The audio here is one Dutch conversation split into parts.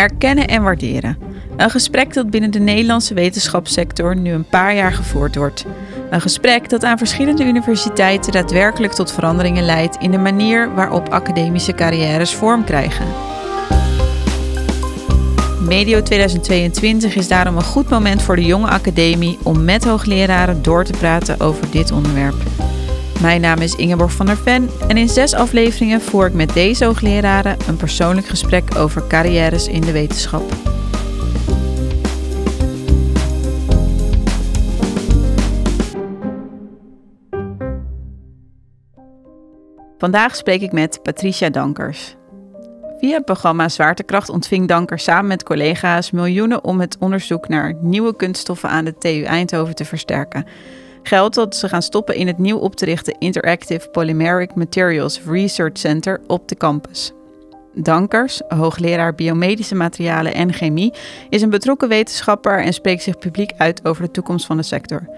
Erkennen en waarderen. Een gesprek dat binnen de Nederlandse wetenschapssector nu een paar jaar gevoerd wordt. Een gesprek dat aan verschillende universiteiten daadwerkelijk tot veranderingen leidt in de manier waarop academische carrières vorm krijgen. Medio 2022 is daarom een goed moment voor de jonge academie om met hoogleraren door te praten over dit onderwerp. Mijn naam is Ingeborg van der Ven en in zes afleveringen voer ik met deze hoogleraren een persoonlijk gesprek over carrières in de wetenschap. Vandaag spreek ik met Patricia Dankers. Via het programma Zwaartekracht ontving Dankers samen met collega's miljoenen om het onderzoek naar nieuwe kunststoffen aan de TU Eindhoven te versterken. Geld dat ze gaan stoppen in het nieuw op te richten Interactive Polymeric Materials Research Center op de campus. Dankers, hoogleraar biomedische materialen en chemie, is een betrokken wetenschapper en spreekt zich publiek uit over de toekomst van de sector.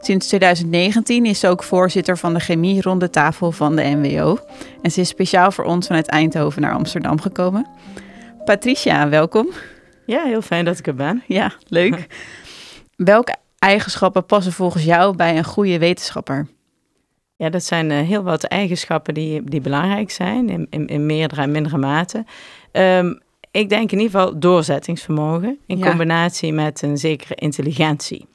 Sinds 2019 is ze ook voorzitter van de chemie ronde tafel van de NWO. En ze is speciaal voor ons vanuit Eindhoven naar Amsterdam gekomen. Patricia, welkom. Ja, heel fijn dat ik er ben. Ja, leuk. Welke eigenschappen passen volgens jou bij een goede wetenschapper? Ja, dat zijn uh, heel wat eigenschappen die, die belangrijk zijn, in, in, in meerdere en mindere mate. Um, ik denk in ieder geval doorzettingsvermogen in ja. combinatie met een zekere intelligentie.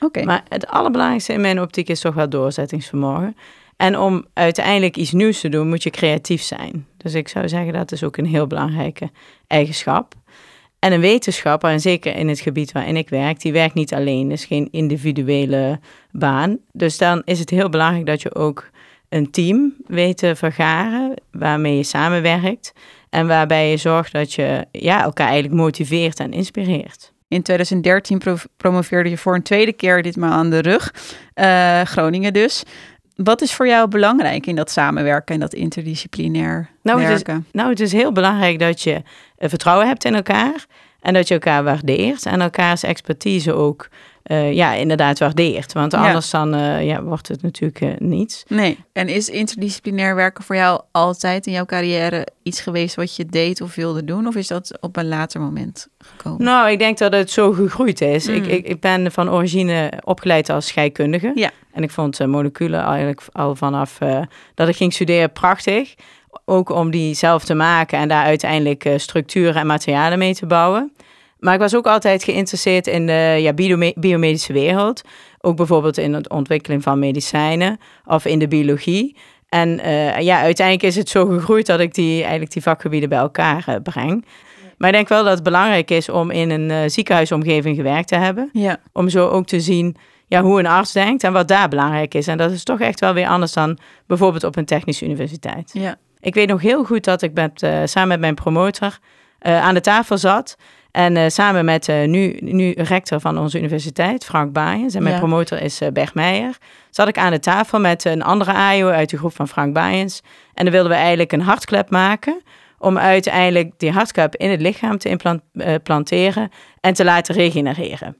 Okay. Maar het allerbelangrijkste in mijn optiek is toch wel doorzettingsvermogen. En om uiteindelijk iets nieuws te doen, moet je creatief zijn. Dus ik zou zeggen dat is ook een heel belangrijke eigenschap. En een wetenschapper, en zeker in het gebied waarin ik werk, die werkt niet alleen. is geen individuele baan. Dus dan is het heel belangrijk dat je ook een team weet te vergaren waarmee je samenwerkt. En waarbij je zorgt dat je ja, elkaar eigenlijk motiveert en inspireert. In 2013 pro promoveerde je voor een tweede keer ditmaal aan de rug. Uh, Groningen dus. Wat is voor jou belangrijk in dat samenwerken en dat interdisciplinair nou, werken? Het is, nou, het is heel belangrijk dat je vertrouwen hebt in elkaar en dat je elkaar waardeert en elkaars expertise ook uh, ja, inderdaad waardeert. Want anders ja. dan uh, ja, wordt het natuurlijk uh, niets. Nee. En is interdisciplinair werken voor jou altijd in jouw carrière iets geweest wat je deed of wilde doen? Of is dat op een later moment gekomen? Nou, ik denk dat het zo gegroeid is. Mm. Ik, ik, ik, ben van origine opgeleid als scheikundige. Ja. En ik vond moleculen eigenlijk al vanaf dat ik ging studeren prachtig. Ook om die zelf te maken en daar uiteindelijk structuren en materialen mee te bouwen. Maar ik was ook altijd geïnteresseerd in de ja, biomedische wereld. Ook bijvoorbeeld in de ontwikkeling van medicijnen of in de biologie. En uh, ja, uiteindelijk is het zo gegroeid dat ik die, eigenlijk die vakgebieden bij elkaar uh, breng. Maar ik denk wel dat het belangrijk is om in een uh, ziekenhuisomgeving gewerkt te hebben. Ja. Om zo ook te zien ja, hoe een arts denkt en wat daar belangrijk is. En dat is toch echt wel weer anders dan bijvoorbeeld op een technische universiteit. Ja. Ik weet nog heel goed dat ik met, samen met mijn promotor aan de tafel zat. En uh, samen met uh, nu, nu rector van onze universiteit, Frank Baaiens, en mijn Ja. promotor is uh, Bert Meijer, zat ik aan de tafel met een andere AIO uit de groep van Frank Baaiens. En dan wilden we eigenlijk een hartklep maken om uiteindelijk die hartklep in het lichaam te implanteren en te laten regenereren.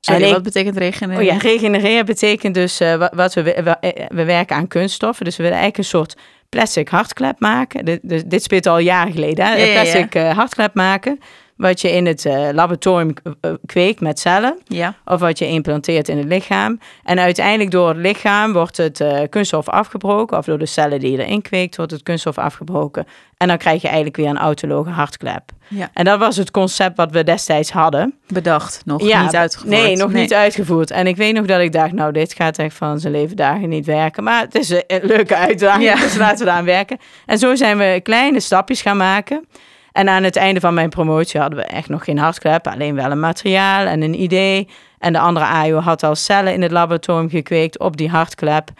Sorry, En ik- wat betekent regenereren? Oh ja, regenereren betekent dus eh, wa- wat we, we, eh, we werken aan kunststoffen. Dus we willen eigenlijk een soort plastic hartklep maken. Dit, dit, speelt al jaren geleden. Hè? Ja, ja, Een ja. plastic eh, hartklep maken. Wat je in het eh, laboratorium eh, kweekt met cellen. Ja. Of wat je implanteert in het lichaam. En uiteindelijk door het lichaam wordt het eh, kunststof afgebroken. Of door de cellen die je erin kweekt, wordt het kunststof afgebroken. En dan krijg je eigenlijk weer een autologe hartklep. Ja. En dat was het concept wat we destijds hadden. Bedacht, nog Ja, niet uitgevoerd. Nee, nog niet uitgevoerd. En ik weet nog dat ik dacht, nou, dit gaat echt van zijn leven dagen niet werken. Maar het is een, leuke uitdaging, Ja. dus laten we eraan werken. En zo zijn we kleine stapjes gaan maken. En aan het einde van mijn promotie hadden we echt nog geen hartklep, alleen wel een materiaal en een idee. En de andere AIO had al cellen in het laboratorium gekweekt op die hartklep.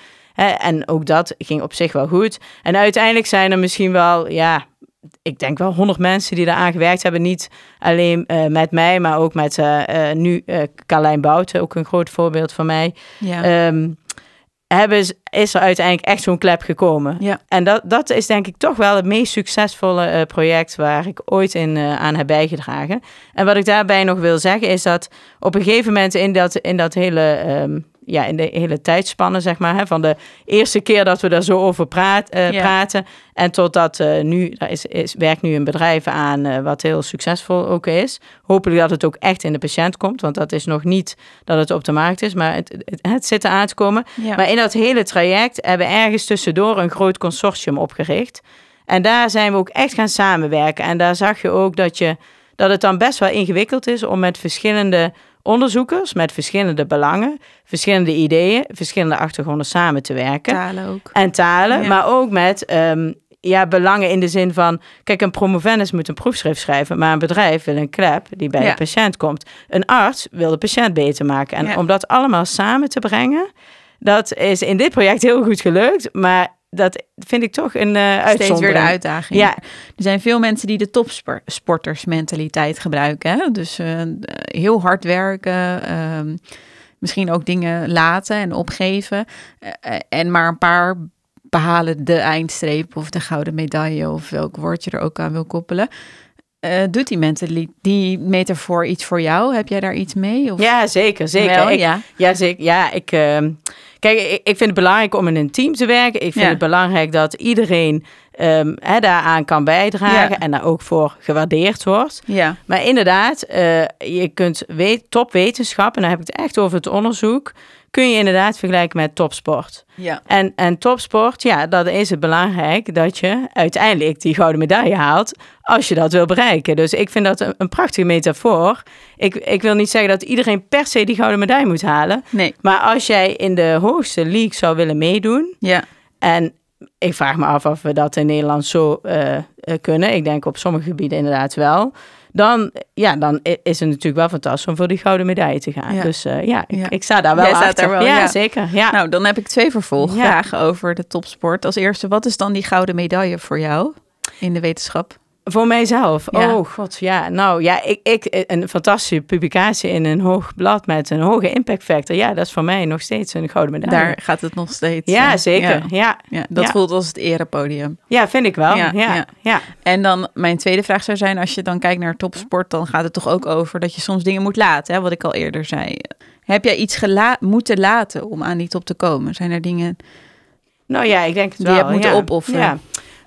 En ook dat ging op zich wel goed. En uiteindelijk zijn er misschien wel, ja, ik denk wel honderd mensen die eraan gewerkt hebben. Niet alleen eh, met mij, maar ook met eh, eh, nu Carlijn Bouten, ook een groot voorbeeld van mij. Ja. Ehm, hebben, is er uiteindelijk echt zo'n klep gekomen. Ja. En dat, dat is denk ik toch wel het meest succesvolle eh, project waar ik ooit in, eh, aan heb bijgedragen. En wat ik daarbij nog wil zeggen is dat op een gegeven moment in dat, in dat hele ehm, ja, in de hele tijdspanne, zeg maar. Hè, van de eerste keer dat we daar zo over praat, eh, Ja. praten. En totdat eh nu, daar is, is, werkt nu een bedrijf aan eh, wat heel succesvol ook is. Hopelijk dat het ook echt in de patiënt komt. Want dat is nog niet dat het op de markt is. Maar het, het, het zit eraan te komen. Ja. Maar in dat hele traject hebben we ergens tussendoor een groot consortium opgericht. En daar zijn we ook echt gaan samenwerken. En daar zag je ook dat, je, dat het dan best wel ingewikkeld is om met verschillende onderzoekers, met verschillende belangen, verschillende ideeën, verschillende achtergronden samen te werken. Talen ook. En talen, Ja. maar ook met ehm, ja, belangen in de zin van... Kijk, een promovendus moet een proefschrift schrijven... maar een bedrijf wil een klep die bij Ja. de patiënt komt. Een arts wil de patiënt beter maken. En Ja. om dat allemaal samen te brengen... dat is in dit project heel goed gelukt... maar dat vind ik toch een eh Steeds weer de uitdaging. Ja. Er zijn veel mensen die de topsportersmentaliteit gebruiken. Hè? Dus eh, heel hard werken, ehm, misschien ook dingen laten en opgeven. eh, en maar een paar behalen de eindstreep of de gouden medaille of welk woord je er ook aan wil koppelen. Eh, doet die, mentali- die metafoor iets voor jou? Heb jij daar iets mee? Of? Ja, zeker, zeker. Wel, ik, ja. Ja, zeker. Ja, ik, ehm, kijk, ik, ik vind het belangrijk om in een team te werken. Ik vind Ja. het belangrijk dat iedereen ehm, hè, daaraan kan bijdragen Ja. en daar ook voor gewaardeerd wordt. Ja, Maar inderdaad, eh, je kunt weet, topwetenschap, en dan heb ik het echt over het onderzoek, kun je inderdaad vergelijken met topsport. ja. En, en topsport, ja, dat is het belangrijk dat je uiteindelijk die gouden medaille haalt als je dat wil bereiken. Dus ik vind dat een, een prachtige metafoor. Ik, ik wil niet zeggen dat iedereen per se die gouden medaille moet halen. Nee, Maar als jij in de hoogste league zou willen meedoen, ja. en ik vraag me af of we dat in Nederland zo eh, eh, kunnen. Ik denk op sommige gebieden inderdaad wel. Dan, ja, dan is het natuurlijk wel fantastisch om voor die gouden medaille te gaan. Ja. Dus eh, ja, ik, Ja. ik sta daar wel Jij staat achter. er wel, ja, ja. zeker. Ja. Nou, dan heb ik twee vervolgvragen over de topsport. Als eerste, wat is dan die gouden medaille voor jou in de wetenschap? Voor mijzelf. Ja. Oh god, ja. Nou ja, ik, ik, een fantastische publicatie in een hoog blad met een hoge impact factor. Ja, dat is voor mij nog steeds een gouden medaille. Daar gaat het nog steeds. ja, zeker. Ja, Ja. Dat voelt als het erepodium. Ja, vind ik wel. Ja, Ja. En dan mijn tweede vraag zou zijn, als je dan kijkt naar topsport, dan gaat het toch ook over dat je soms dingen moet laten, hè, wat ik al eerder zei. Heb jij iets gela- moeten laten om aan die top te komen? Zijn er dingen... Nou ja, ik denk het Die wel. je hebt moeten ja. opofferen. Ja.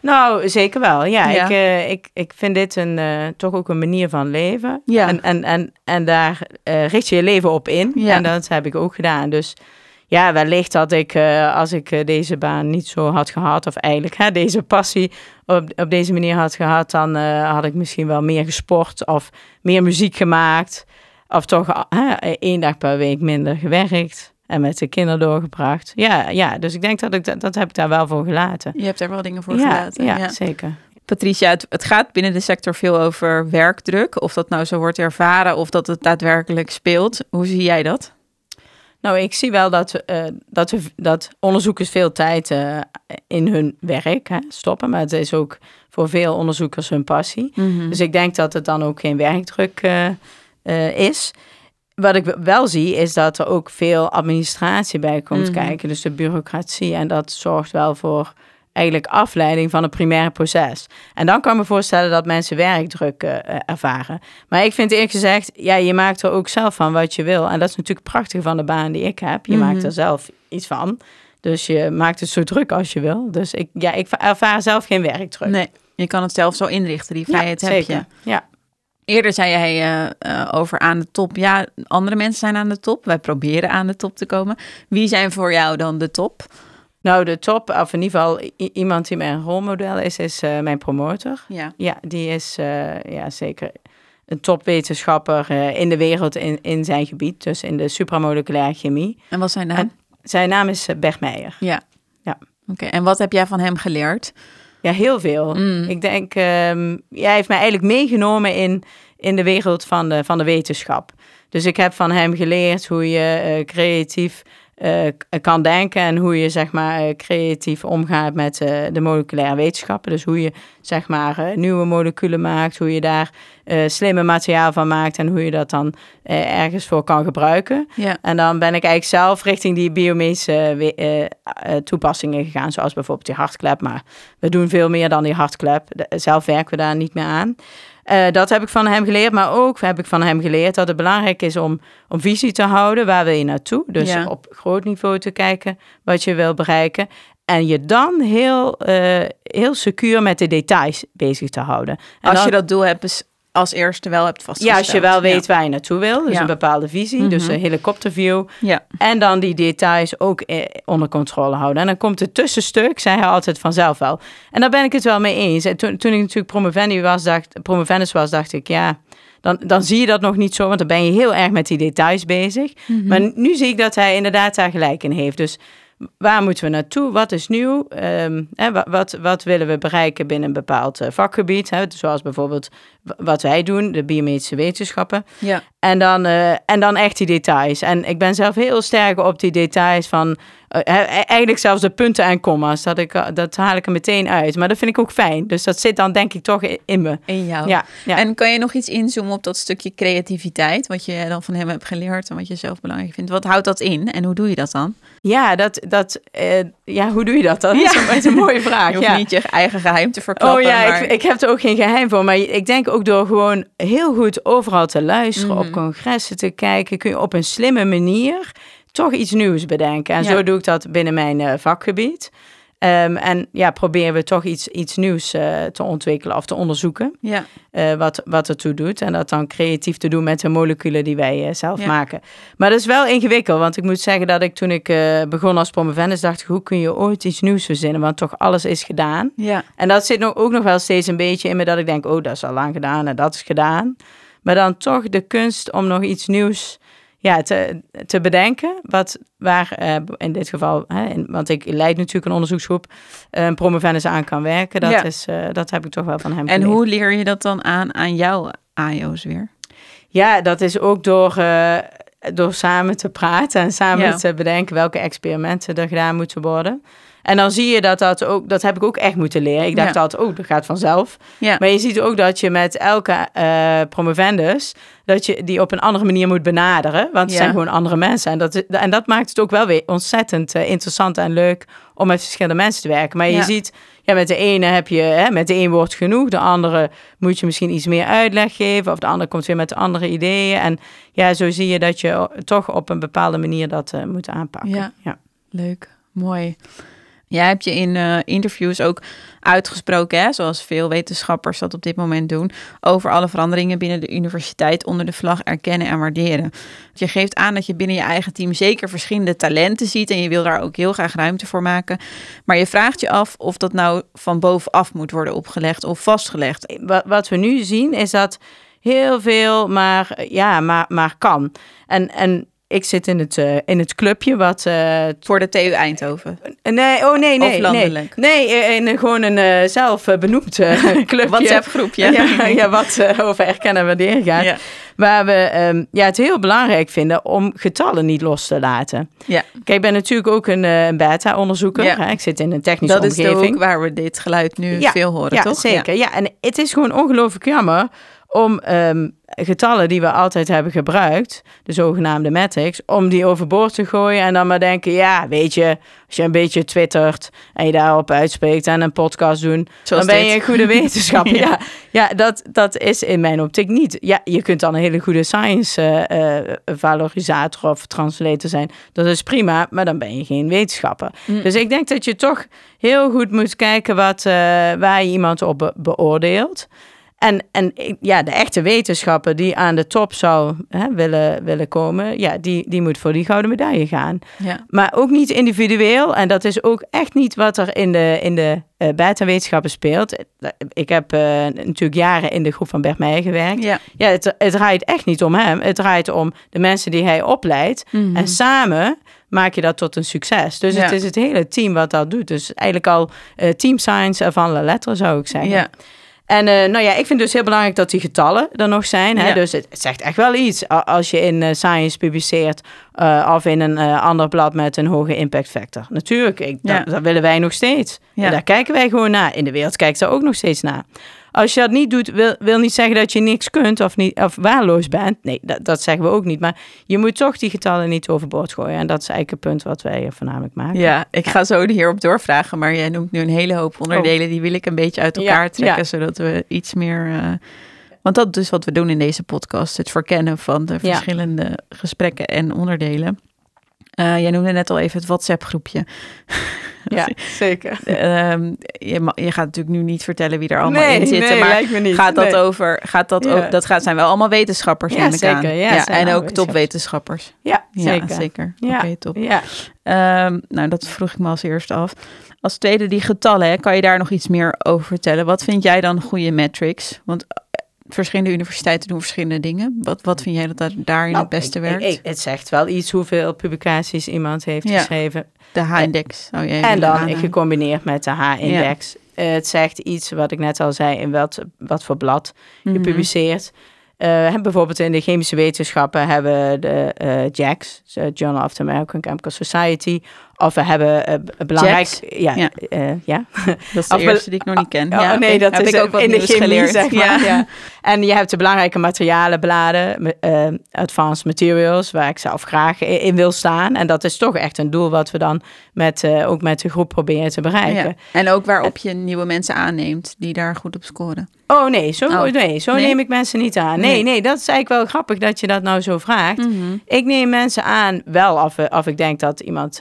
Nou, zeker wel. Ja, Ja. Ik, eh, ik, ik vind dit een, eh, toch ook een manier van leven. Ja. En, en, en, en daar eh, richt je je leven op in. Ja. En dat heb ik ook gedaan. Dus ja, wellicht dat ik, als ik deze baan niet zo had gehad... of eigenlijk hè, deze passie op, op deze manier had gehad... dan had ik misschien wel meer gesport of meer muziek gemaakt... of toch één dag per week minder gewerkt... En met de kinderen doorgebracht. Ja, ja, dus ik denk dat ik dat, dat heb ik daar wel voor gelaten. Je hebt er wel dingen voor Ja, gelaten. ja, zeker. Patricia, het, het gaat binnen de sector veel over werkdruk. Of dat nou zo wordt ervaren of dat het daadwerkelijk speelt. Hoe zie jij dat? Nou, ik zie wel dat, eh, dat, we, dat onderzoekers veel tijd eh, in hun werk hè, stoppen. Maar het is ook voor veel onderzoekers hun passie. Dus ik denk dat het dan ook geen werkdruk eh, eh, is. Wat ik wel zie, is dat er ook veel administratie bij komt Mhm. kijken. Dus de bureaucratie. En dat zorgt wel voor eigenlijk afleiding van het primaire proces. En dan kan ik me voorstellen dat mensen werkdruk eh, ervaren. Maar ik vind eerlijk gezegd, ja, je maakt er ook zelf van wat je wil. En dat is natuurlijk prachtig van de baan die ik heb. Je Mhm. maakt er zelf iets van. Dus je maakt het zo druk als je wil. Dus ik, ja, ik ervaar zelf geen werkdruk. Nee, je kan het zelf zo inrichten. Die vrijheid ja, heb je. Ja. Eerder zei jij eh, eh, over aan de top. Ja, andere mensen zijn aan de top. Wij proberen aan de top te komen. Wie zijn voor jou dan de top? Nou, de top, of in ieder geval iemand die mijn rolmodel is, is eh, mijn promotor. Ja. Ja, die is ja, zeker een topwetenschapper in de wereld in, in zijn gebied. Dus in de supramoleculaire chemie. En wat zijn naam? En- Zijn naam is Bert Meijer. Ja. Ja. Oké, en wat heb jij van hem geleerd? Ja, heel veel. Mm. Ik denk, ehm hij heeft mij eigenlijk meegenomen in, in de wereld van de, van de wetenschap. Dus ik heb van hem geleerd hoe je eh, creatief eh, kan denken en hoe je zeg maar eh, creatief omgaat met eh, de moleculaire wetenschappen. Dus hoe je zeg maar nieuwe moleculen maakt, hoe je daar slimme materiaal van maakt en hoe je dat dan ergens voor kan gebruiken. Ja. En dan ben ik eigenlijk zelf richting die biomedische toepassingen gegaan, zoals bijvoorbeeld die hartklep. Maar we doen veel meer dan die hartklep. Zelf werken we daar niet meer aan. Eh, dat heb ik van hem geleerd, maar ook heb ik van hem geleerd dat het belangrijk is om, om visie te houden. Waar wil je naartoe? Dus Ja. op groot niveau te kijken wat je wil bereiken. En je dan heel, eh, heel secuur met de details bezig te houden. En Als dan- je dat doel hebt, is als eerste wel hebt ja, vastgesteld. als je wel weet waar je naartoe wil, dus Ja. een bepaalde visie, dus Mhm. een helikopterview. Ja. En dan die details ook eh, onder controle houden. En dan komt het tussenstuk, zei hij altijd vanzelf wel. En daar ben ik het wel mee eens. En toen, toen ik natuurlijk promovendi was, dacht, promovendus was, dacht ik, ja, dan, dan zie je dat nog niet zo, want dan ben je heel erg met die details bezig. Mhm. Maar nu zie ik dat hij inderdaad daar gelijk in heeft. Dus waar moeten we naartoe? Wat is nieuw? Ehm, wat, wat willen we bereiken binnen een bepaald eh, vakgebied? Hè? Zoals bijvoorbeeld wat wij doen, de biomedische wetenschappen. Ja. En dan, eh, en dan echt die details. En ik ben zelf heel sterk op die details van... eh, hè, eigenlijk zelfs de punten en comma's. Dat, ik, eh, dat haal ik er meteen uit. Maar dat vind ik ook fijn. Dus dat zit dan denk ik toch in, me. In jou. Ja, ja. En kan je nog iets inzoomen op dat stukje creativiteit, wat je dan van hem hebt geleerd en wat je zelf belangrijk vindt? Wat houdt dat in en hoe doe je dat dan? ja, dat, dat, ja, hoe doe je dat dan? Ja. Dat is een- dat is een mooie vraag. Je hoeft ja. niet je eigen geheim te verklappen. Oh ja, maar... ik, ik heb er ook geen geheim voor. Maar ik denk ook door gewoon heel goed overal te luisteren, Mhm. op congressen te kijken, kun je op een slimme manier toch iets nieuws bedenken. En Ja. zo doe ik dat binnen mijn eh, vakgebied. Ehm, en ja, proberen we toch iets, iets nieuws eh, te ontwikkelen of te onderzoeken. Ja, eh, wat, wat ertoe doet. En dat dan creatief te doen met de moleculen die wij zelf Ja. maken. Maar dat is wel ingewikkeld. Want ik moet zeggen dat ik toen ik begon als promovendus dacht... ik, hoe kun je ooit iets nieuws verzinnen? Want toch alles is gedaan. ja. En dat zit nog, ook nog wel steeds een beetje in me dat ik denk... oh, dat is al lang gedaan en dat is gedaan. Maar dan toch de kunst om nog iets nieuws ja, te, te bedenken. Wat, waar eh, in dit geval, hè, in- want ik leid natuurlijk een onderzoeksgroep... eh, een promovendus aan kan werken. Dat, Ja. is, eh, dat heb ik toch wel van hem En geleerd. hoe leer je dat dan aan aan jouw AIO's weer? Ja, dat is ook door, eh, door samen te praten en samen Ja. te bedenken welke experimenten er gedaan moeten worden. En dan zie je dat dat ook, dat heb ik ook echt moeten leren. Ik dacht Ja. altijd, oh, dat gaat vanzelf. Ja. Maar je ziet ook dat je met elke eh promovendus, dat je die op een andere manier moet benaderen. Want het Ja. zijn gewoon andere mensen. En dat, en dat maakt het ook wel weer ontzettend eh, interessant en leuk om met verschillende mensen te werken. Maar je ziet, ja, met de ene heb je, hè, met de een woord genoeg. De andere moet je misschien iets meer uitleg geven. Of de andere komt weer met andere ideeën. En ja, zo zie je dat je toch op een bepaalde manier dat eh, moet aanpakken. Ja. Leuk, mooi. Jij hebt je in eh, interviews ook uitgesproken, hè, zoals veel wetenschappers dat op dit moment doen, over alle veranderingen binnen de universiteit onder de vlag erkennen en waarderen. Je geeft aan dat je binnen je eigen team zeker verschillende talenten ziet en je wil daar ook heel graag ruimte voor maken. Maar je vraagt je af of dat nou van bovenaf moet worden opgelegd of vastgelegd. Wat, we nu zien is dat heel veel maar, ja, maar, maar kan. En, en ik zit in het, eh, in het clubje wat... eh, Voor de TU Eindhoven. nee, oh nee, nee. Of landelijk? Nee, nee eh, in gewoon een eh, zelf eh, benoemd eh, clubje. WhatsApp groepje. Ja, ja, wat eh, over erkennen en waarderen gaat. Ja. Waar we ehm, ja, het heel belangrijk vinden om getallen niet los te laten. Ja. Kijk, ik ben natuurlijk ook een, eh, beta-onderzoeker. Ja. Ik zit in een technische Dat is omgeving. hoek waar we dit geluid nu Ja, veel horen, ja, toch? Zeker. Ja. en het is gewoon ongelooflijk jammer om ehm, getallen die we altijd hebben gebruikt, de zogenaamde metrics, om die overboord te gooien en dan maar denken, ja, weet je, als je een beetje twittert en je daarop uitspreekt en een podcast doen, Zoals dan ben dit. je een goede wetenschapper. Ja. ja, ja dat, dat is in mijn optiek niet. Ja, je kunt dan een hele goede science eh, eh, valorisator of translator zijn. Dat is prima, maar dan ben je geen wetenschapper. Mm. Dus ik denk dat je toch heel goed moet kijken wat, eh, waar je iemand op be- beoordeelt. En, en ja, de echte wetenschapper die aan de top zou hè, willen, willen komen, ja, die, die moet voor die gouden medaille gaan. Ja. Maar ook niet individueel. En dat is ook echt niet wat er in de, in de eh beta-wetenschappen speelt. Ik heb eh, natuurlijk jaren in de groep van Bert Meijer gewerkt. Ja. Ja, het, het draait echt niet om hem. Het draait om de mensen die hij opleidt. Mhm. En samen maak je dat tot een succes. Dus Ja. het is het hele team wat dat doet. Dus eigenlijk al eh, team science van la lettre zou ik zeggen. Ja. En eh, nou ja, ik vind het dus heel belangrijk dat die getallen er nog zijn. Hè? Ja. Dus het, het zegt echt wel iets als je in eh, Science publiceert eh, of in een ander blad met een hoge impact factor. Natuurlijk, ik, Ja. dat, dat willen wij nog steeds. Ja. En daar kijken wij gewoon naar. In de wereld kijkt daar ook nog steeds naar. Als je dat niet doet, wil, wil niet zeggen dat je niks kunt of, niet, of waarloos bent. Nee, dat, dat zeggen we ook niet. Maar je moet toch die getallen niet overboord gooien. En dat is eigenlijk het punt wat wij voornamelijk maken. Ja, ik ga zo hierop doorvragen, maar jij noemt nu een hele hoop onderdelen. Die wil ik een beetje uit elkaar Ja, trekken, ja. zodat we iets meer eh, Want dat is dus wat we doen in deze podcast. Het verkennen van de Ja. verschillende gesprekken en onderdelen. Eh, jij noemde net al even het WhatsApp-groepje. Ja, zeker. Ehm, je, je gaat natuurlijk nu niet vertellen wie er allemaal nee, in zitten. nee, maar lijkt me niet. gaat dat Nee. over... Gaat dat, Ja. ook, dat gaat, zijn wel allemaal wetenschappers, Ja, zeker. Ja, en ook topwetenschappers. Ja, zeker. Oké, top. Ja. Ehm, nou, dat vroeg ik me als eerste af. Als tweede die getallen, hè, kan je daar nog iets meer over vertellen? Wat vind jij dan goede metrics? Want verschillende universiteiten doen verschillende dingen. Wat, wat vind jij dat daar- daarin Nou, het beste ik- werkt? ik- het zegt wel iets hoeveel publicaties iemand heeft Ja. geschreven. de H-index zou jij En dan gecombineerd met de H-index. Eh, het zegt iets wat ik net al zei, in wat, wat voor blad je Mhm. publiceert. Eh, en bijvoorbeeld in de chemische wetenschappen hebben we de eh JACS, Journal of the American Chemical Society. Of we hebben b- belangrijk... Ja, Ja. eh, ja. Dat is de eerste die ik nog niet ken. Oh, ja, nee, dat Heb is ik ook in de chemie, geleerd. zeg maar. Ja. En je hebt de belangrijke materialenbladen, me- eh, Advanced Materials, waar ik zelf graag in wil staan. En dat is toch echt een doel wat we dan met, ook met de groep proberen te bereiken. Ja. En ook waarop je nieuwe mensen aanneemt die daar goed op scoren. Oh nee, zo, Oh. nee, zo Nee? neem ik mensen niet aan. Nee, Nee. nee, dat is eigenlijk wel grappig dat je dat nou zo vraagt. Mhm. Ik neem mensen aan wel of, of ik denk dat iemand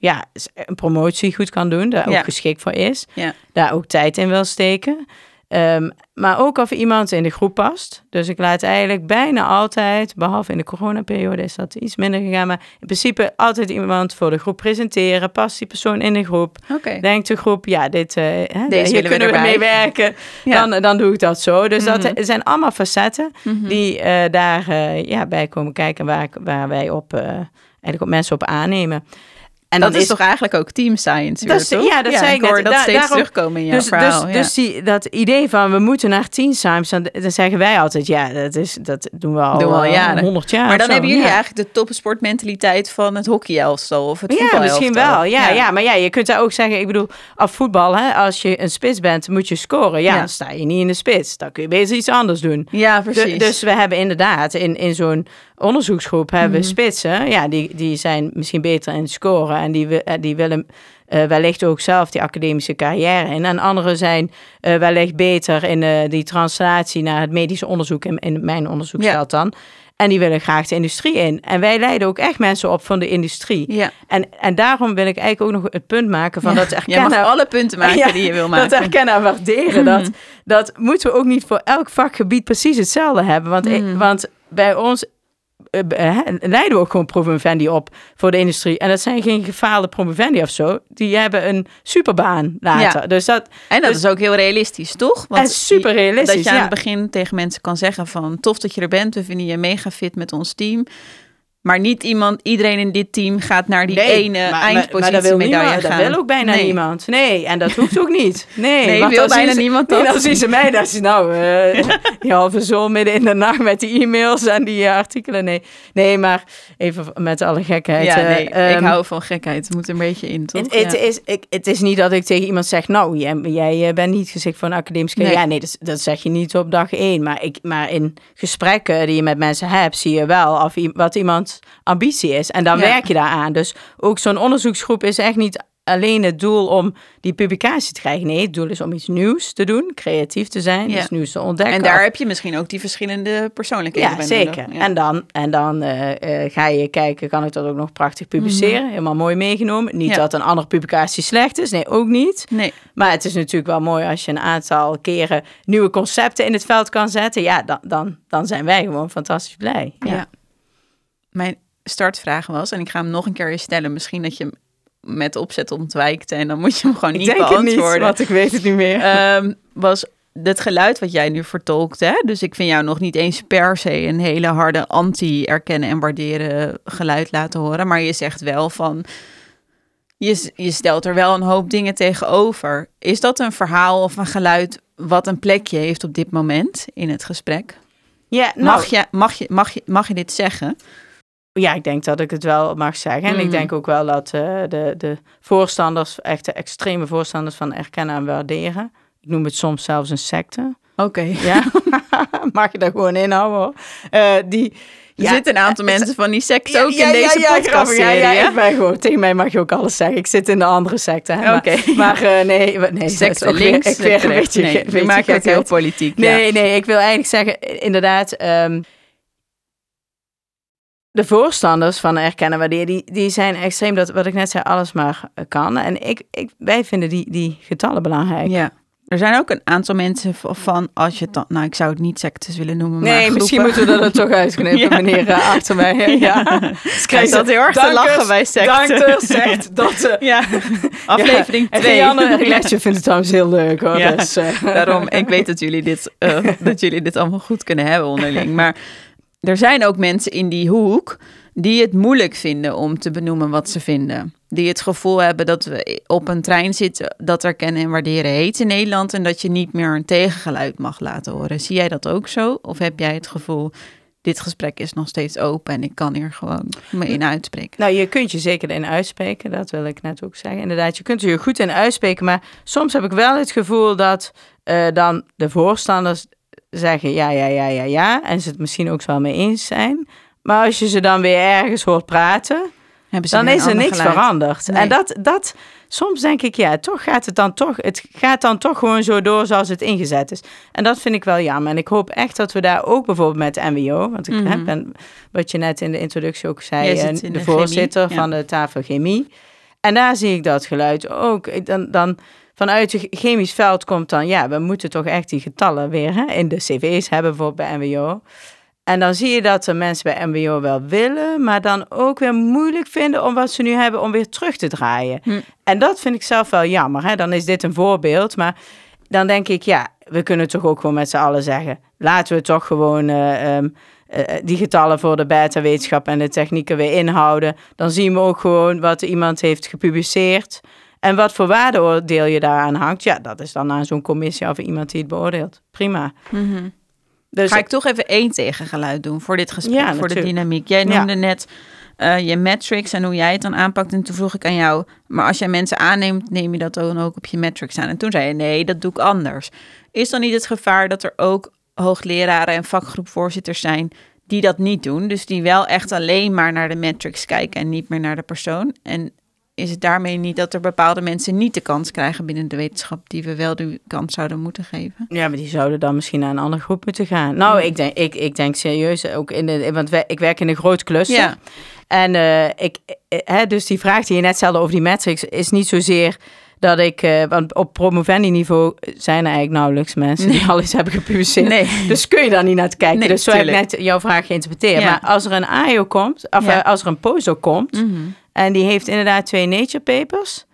ja, een promotie goed kan doen, daar Ja. ook geschikt voor is, Ja. daar ook tijd in wil steken. Ehm, maar ook of iemand in de groep past. Dus ik laat eigenlijk bijna altijd, behalve in de coronaperiode is dat iets minder gegaan, maar in principe altijd iemand voor de groep presenteren. Past die persoon in de groep? Denkt de groep, ja, dit, eh, hè, willen hier kunnen we erbij. mee werken, Ja. dan, dan doe ik dat zo. Dus Mhm. dat zijn allemaal facetten Mhm. die eh, daar eh, ja, bij komen kijken waar, waar wij op, eigenlijk op mensen op aannemen. En dat is toch eigenlijk ook team science weer, Dat is- toch? ja, dat zei ik hoor net. dat Da- steeds daarom- terugkomen in jouw dus, verhaal. dus, ja. dus die, dat idee van we moeten naar tien times, dan, dan zeggen wij altijd, ja, dat, is, dat doen we al, Doen we al eh, jaren. 100 jaar. maar dan zo. hebben jullie ja. eigenlijk de topsportmentaliteit van het hockeyelftal of het Ja, voetbalelftal. misschien wel. Ja, ja. maar ja, je kunt daar ook zeggen, ik bedoel, af voetbal, hè, als je een spits bent, moet je scoren. Ja, Ja. dan sta je niet in de spits. Dan kun je beter iets anders doen. Ja, precies. dus we hebben inderdaad in, in zo'n onderzoeksgroep hebben we Mhm. spitsen. Ja, die, die zijn misschien beter in het scoren. En die, eh, die willen eh, wellicht ook zelf die academische carrière in. En anderen zijn eh, wellicht beter in die translatie naar het medische onderzoek. In, in mijn onderzoeksveld dan. En die willen graag de industrie in. En wij leiden ook echt mensen op van de industrie. ja. En, en daarom wil ik eigenlijk ook nog het punt maken van Ja, dat erkennen. mag alle punten maken Ja, die je wil maken. Dat herkennen en waarderen. Mhm. Dat, dat moeten we ook niet voor elk vakgebied precies hetzelfde hebben. Want, Mhm. want bij ons leiden we ook gewoon promovendi op voor de industrie. En dat zijn geen gefaalde promovendi of zo. Die hebben een superbaan later. Ja. Dus dat En dat Dus- is ook heel realistisch, toch? en super realistisch. Dat je aan ja. het begin tegen mensen kan zeggen van... tof dat je er bent, we vinden je mega fit met ons team. Maar niet iemand, iedereen in dit team gaat naar die Nee, ene maar- maar- eindpositie maar dat wil medaille niemand, gaan. Dat wil ook bijna Nee. niemand. Nee, en dat hoeft ook niet. Nee, Nee, wil bijna ze- niemand nee, dat. dan zien ze mij, dat is nou, eh die halve zo midden in de nacht met die e-mails en die eh, artikelen. Nee, nee, maar even met alle gekheid. Ja, eh, nee, ik ehm, hou van gekheid. Het moet een beetje in, toch? Het, het, Ja. is, ik, het is niet dat ik tegen iemand zeg, nou, jij, jij bent niet geschikt voor een academische Nee. carrière. Nee, dat, dat zeg je niet op dag één. Maar, ik, maar in gesprekken die je met mensen hebt, zie je wel of, wat iemands ambitie is. En dan Ja. werk je daaraan. Dus ook zo'n onderzoeksgroep is echt niet alleen het doel om die publicatie te krijgen. Nee, het doel is om iets nieuws te doen, creatief te zijn, Ja. iets nieuws te ontdekken. En daar Of- heb je misschien ook die verschillende persoonlijkheden ja, bij zeker. Ja. En dan, en dan eh, eh, ga je kijken, kan ik dat ook nog prachtig publiceren? Helemaal mooi meegenomen. Niet Mhm. Ja. dat een andere publicatie slecht is, nee, ook niet. Nee, Maar het is natuurlijk wel mooi als je een aantal keren nieuwe concepten in het veld kan zetten. Ja, dan, dan, dan zijn wij gewoon fantastisch blij. ja. Mijn startvraag was, en ik ga hem nog een keer stellen. Misschien dat je hem met opzet ontwijkt en dan moet je hem gewoon Ik niet denk het niet, beantwoorden. want ik weet het niet meer. Ehm, was het geluid wat jij nu vertolkt. Hè? Dus ik vind jou nog niet eens per se een hele harde anti-erkennen en waarderen geluid laten horen. Maar je zegt wel van. Je, je stelt er wel een hoop dingen tegenover. Is dat een verhaal of een geluid wat een plekje heeft op dit moment in het gesprek? ja, nou, Mag, je, mag, je, mag, je, mag je dit zeggen? Ja, ik denk dat ik het wel mag zeggen. En Mhm. ik denk ook wel dat eh, de, de voorstanders, echt de extreme voorstanders van erkennen en waarderen. Ik noem het soms zelfs een secte. Oké. Ja, mag je daar gewoon inhouden hoor. Uh, die, er zitten een aantal mensen van die secte ook in deze podcast ja, ja, ik ben gewoon, tegen mij mag je ook alles zeggen. Ik zit in de andere secte. Oké. Maar, uh, nee, nee secte links, ik weer een beetje, nee, het heel politiek. Nee, nee, ik wil eigenlijk zeggen, inderdaad... Um, de voorstanders van erkennen waarderen, die, die zijn extreem dat wat ik net zei, alles maar kan. En ik, ik, wij vinden die, die getallen belangrijk. Ja. Er zijn ook een aantal mensen van, als je dan, nou ik zou het niet sectes willen noemen, maar Nee, misschien moeten we dat er toch uitknippen, ja. meneer uh, achter mij. Ja. ja. Schrijf dat heel erg te lachen bij secten. Dankers zegt dat... Uh, ja, aflevering 2. Ja. En Rianne vindt het trouwens heel leuk hoor. Ja. Dus, uh. Daarom, ik weet dat jullie, dit, dat jullie dit allemaal goed kunnen hebben onderling. Maar er zijn ook mensen in die hoek die het moeilijk vinden om te benoemen wat ze vinden. Die het gevoel hebben dat we op een trein zitten dat er kennen en waarderen heet in Nederland en dat je niet meer een tegengeluid mag laten horen. Zie jij dat ook zo? Of heb jij het gevoel, dit gesprek is nog steeds open en ik kan hier gewoon me in uitspreken? Nou, je kunt je zeker in uitspreken, dat wil ik net ook zeggen. Inderdaad, je kunt je goed in uitspreken, maar soms heb ik wel het gevoel dat uh, dan de voorstanders zeggen ja, ja, ja, ja, ja. En ze het misschien ook wel mee eens zijn. Maar als je ze dan weer ergens hoort praten, dan is er niks veranderd. En dat, dat, soms denk ik, ja, toch gaat het dan toch, het gaat dan toch gewoon zo door zoals het ingezet is. En dat vind ik wel jammer. En ik hoop echt dat we daar ook bijvoorbeeld met MWO, want ik mm -hmm. ben, wat je net in de introductie ook zei, en de, de, voorzitter van de tafel chemie. En daar zie ik dat geluid ook. Dan, dan vanuit het chemisch veld komt dan, ja, we moeten toch echt die getallen weer hè, in de cv's hebben voor bij MWO. En dan zie je dat de mensen bij MWO wel willen, maar dan ook weer moeilijk vinden om wat ze nu hebben om weer terug te draaien. Hm. En dat vind ik zelf wel jammer. Hè? Dan is dit een voorbeeld, maar dan denk ik, ja, we kunnen toch ook gewoon met z'n allen zeggen, laten we toch gewoon uh, um, uh, die getallen voor de beta-wetenschap en de technieken weer inhouden. Dan zien we ook gewoon wat iemand heeft gepubliceerd. En wat voor waardeoordeel je daaraan hangt, ja, dat is dan aan zo'n commissie of iemand die het beoordeelt. Prima. Mm Dus Ga ik toch even één tegengeluid doen voor dit gesprek, ja, voor de dynamiek. Jij noemde net uh, je metrics en hoe jij het dan aanpakt. En toen vroeg ik aan jou, maar als jij mensen aanneemt, neem je dat dan ook op je metrics aan? En toen zei je, nee, dat doe ik anders. Is dan niet het gevaar dat er ook hoogleraren en vakgroepvoorzitters zijn die dat niet doen? Dus die wel echt alleen maar naar de metrics kijken en niet meer naar de persoon? En is het daarmee niet dat er bepaalde mensen niet de kans krijgen binnen de wetenschap die we wel de kans zouden moeten geven? Ja, maar die zouden dan misschien naar een andere groep moeten gaan. Nou, ik denk, ik, ik denk serieus ook in de, want ik werk in een groot cluster. Ja. En uh, ik, eh, hè, dus die vraag die je net stelde over die metrics is niet zozeer dat ik, uh, want op promovendi niveau zijn er eigenlijk nauwelijks mensen die al iets hebben gepubliceerd. Nee. Dus kun je daar niet naar te kijken. Nee, dus zo heb ik net jouw vraag geïnterpreteerd. Ja. Maar als er een AIO komt, of ja. als er een POSO komt, mm -hmm. En die heeft inderdaad twee nature papers.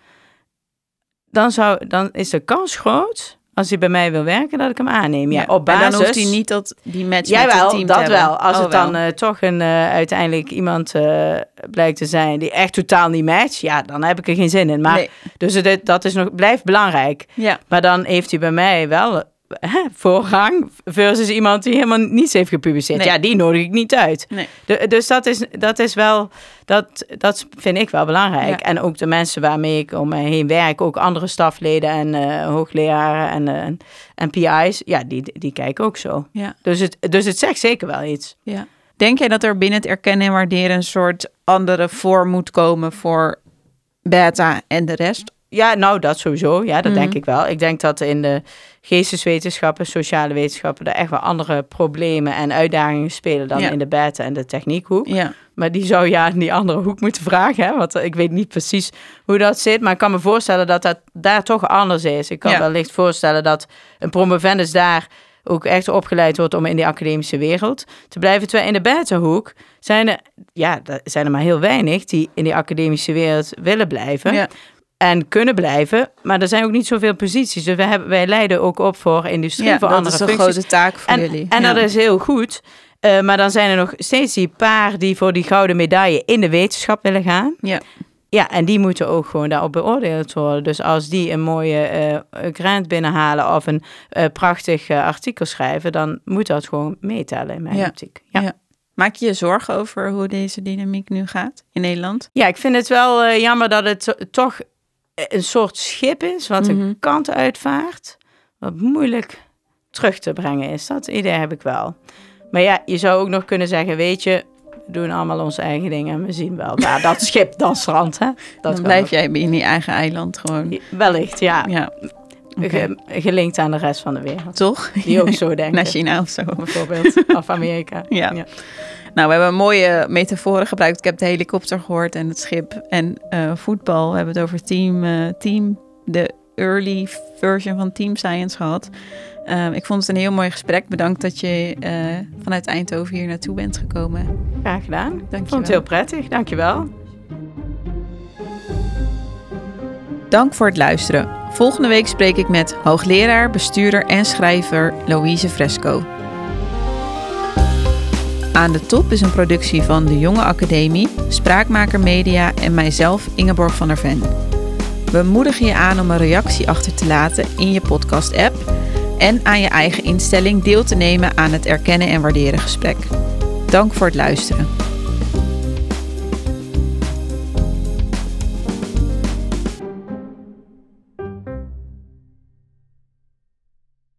Dan, zou, dan is de kans groot, als hij bij mij wil werken, dat ik hem aanneem. Ja, op basis... En dan hoeft hij niet dat, die match Jij met wel, team dat te wel. Als oh, het dan uh, toch een, uh, uiteindelijk iemand uh, blijkt te zijn die echt totaal niet matcht, ja, dan heb ik er geen zin in. Maar, nee. Dus het, dat is nog, blijft belangrijk. Ja. Maar dan heeft hij bij mij wel voorgang versus iemand die helemaal niets heeft gepubliceerd. Nee. Ja, die nodig ik niet uit. Nee. De, dus dat is, dat is wel, dat, dat vind ik wel belangrijk. Ja. En ook de mensen waarmee ik om me heen werk, ook andere stafleden en uh, hoogleraren en, uh, en PI's, ja, die, die kijken ook zo. Ja. Dus, het, dus het zegt zeker wel iets. Ja. Denk jij dat er binnen het erkennen en waarderen een soort andere vorm moet komen voor beta en de rest? Ja, nou, dat sowieso. Ja, dat mm. denk ik wel. Ik denk dat in de geesteswetenschappen, sociale wetenschappen, er echt wel andere problemen en uitdagingen spelen dan ja. in de beta en de techniekhoek. Ja. Maar die zou ja in die andere hoek moeten vragen, hè? want ik weet niet precies hoe dat zit. Maar ik kan me voorstellen dat dat daar toch anders is. Ik kan ja. wellicht voorstellen dat een promovendus daar ook echt opgeleid wordt om in die academische wereld te blijven. Terwijl in de beta-hoek zijn er, ja, zijn er maar heel weinig die in die academische wereld willen blijven. Ja en kunnen blijven. Maar er zijn ook niet zoveel posities. Dus wij, hebben, wij leiden ook op voor industrie, ja, voor dat andere is een functies. grote taak voor en, jullie. En ja. dat is heel goed. Uh, maar dan zijn er nog steeds die paar die voor die gouden medaille in de wetenschap willen gaan. Ja. Ja, en die moeten ook gewoon daarop beoordeeld worden. Dus als die een mooie uh, grant binnenhalen of een uh, prachtig artikel schrijven, dan moet dat gewoon meetellen in mijn ja. optiek. Ja. ja. Maak je je zorgen over hoe deze dynamiek nu gaat in Nederland? Ja, ik vind het wel jammer dat het toch een soort schip is wat Mhm. een kant uitvaart. Wat moeilijk terug te brengen is. Dat idee heb ik wel. Maar ja, je zou ook nog kunnen zeggen, weet je, we doen allemaal onze eigen dingen en we zien wel daar dat schip, dat strand. Hè? Dat Dan blijf jij in je eigen eiland gewoon. Wellicht, ja. Ja. Ge- gelinkt aan de rest van de wereld. toch? Die ook zo denken. Naar China of zo. Bijvoorbeeld, of Amerika. Ja. Nou, we hebben mooie metaforen gebruikt. Ik heb de helikopter gehoord en het schip en eh, voetbal. We hebben het over team, eh, team, de early version van Team Science gehad. Ehm, ik vond het een heel mooi gesprek. Bedankt dat je eh, vanuit Eindhoven hier naartoe bent gekomen. Graag gedaan. Ik Dank je vond het heel prettig. Dankjewel. Dank voor het luisteren. Volgende week spreek ik met hoogleraar, bestuurder en schrijver Louise Fresco. Aan de Top is een productie van de Jonge Academie, Spraakmaker Media en mijzelf Ingeborg van der Ven. We moedigen je aan om een reactie achter te laten in je podcast-app en aan je eigen instelling deel te nemen aan het erkennen en waarderen gesprek. Dank voor het luisteren.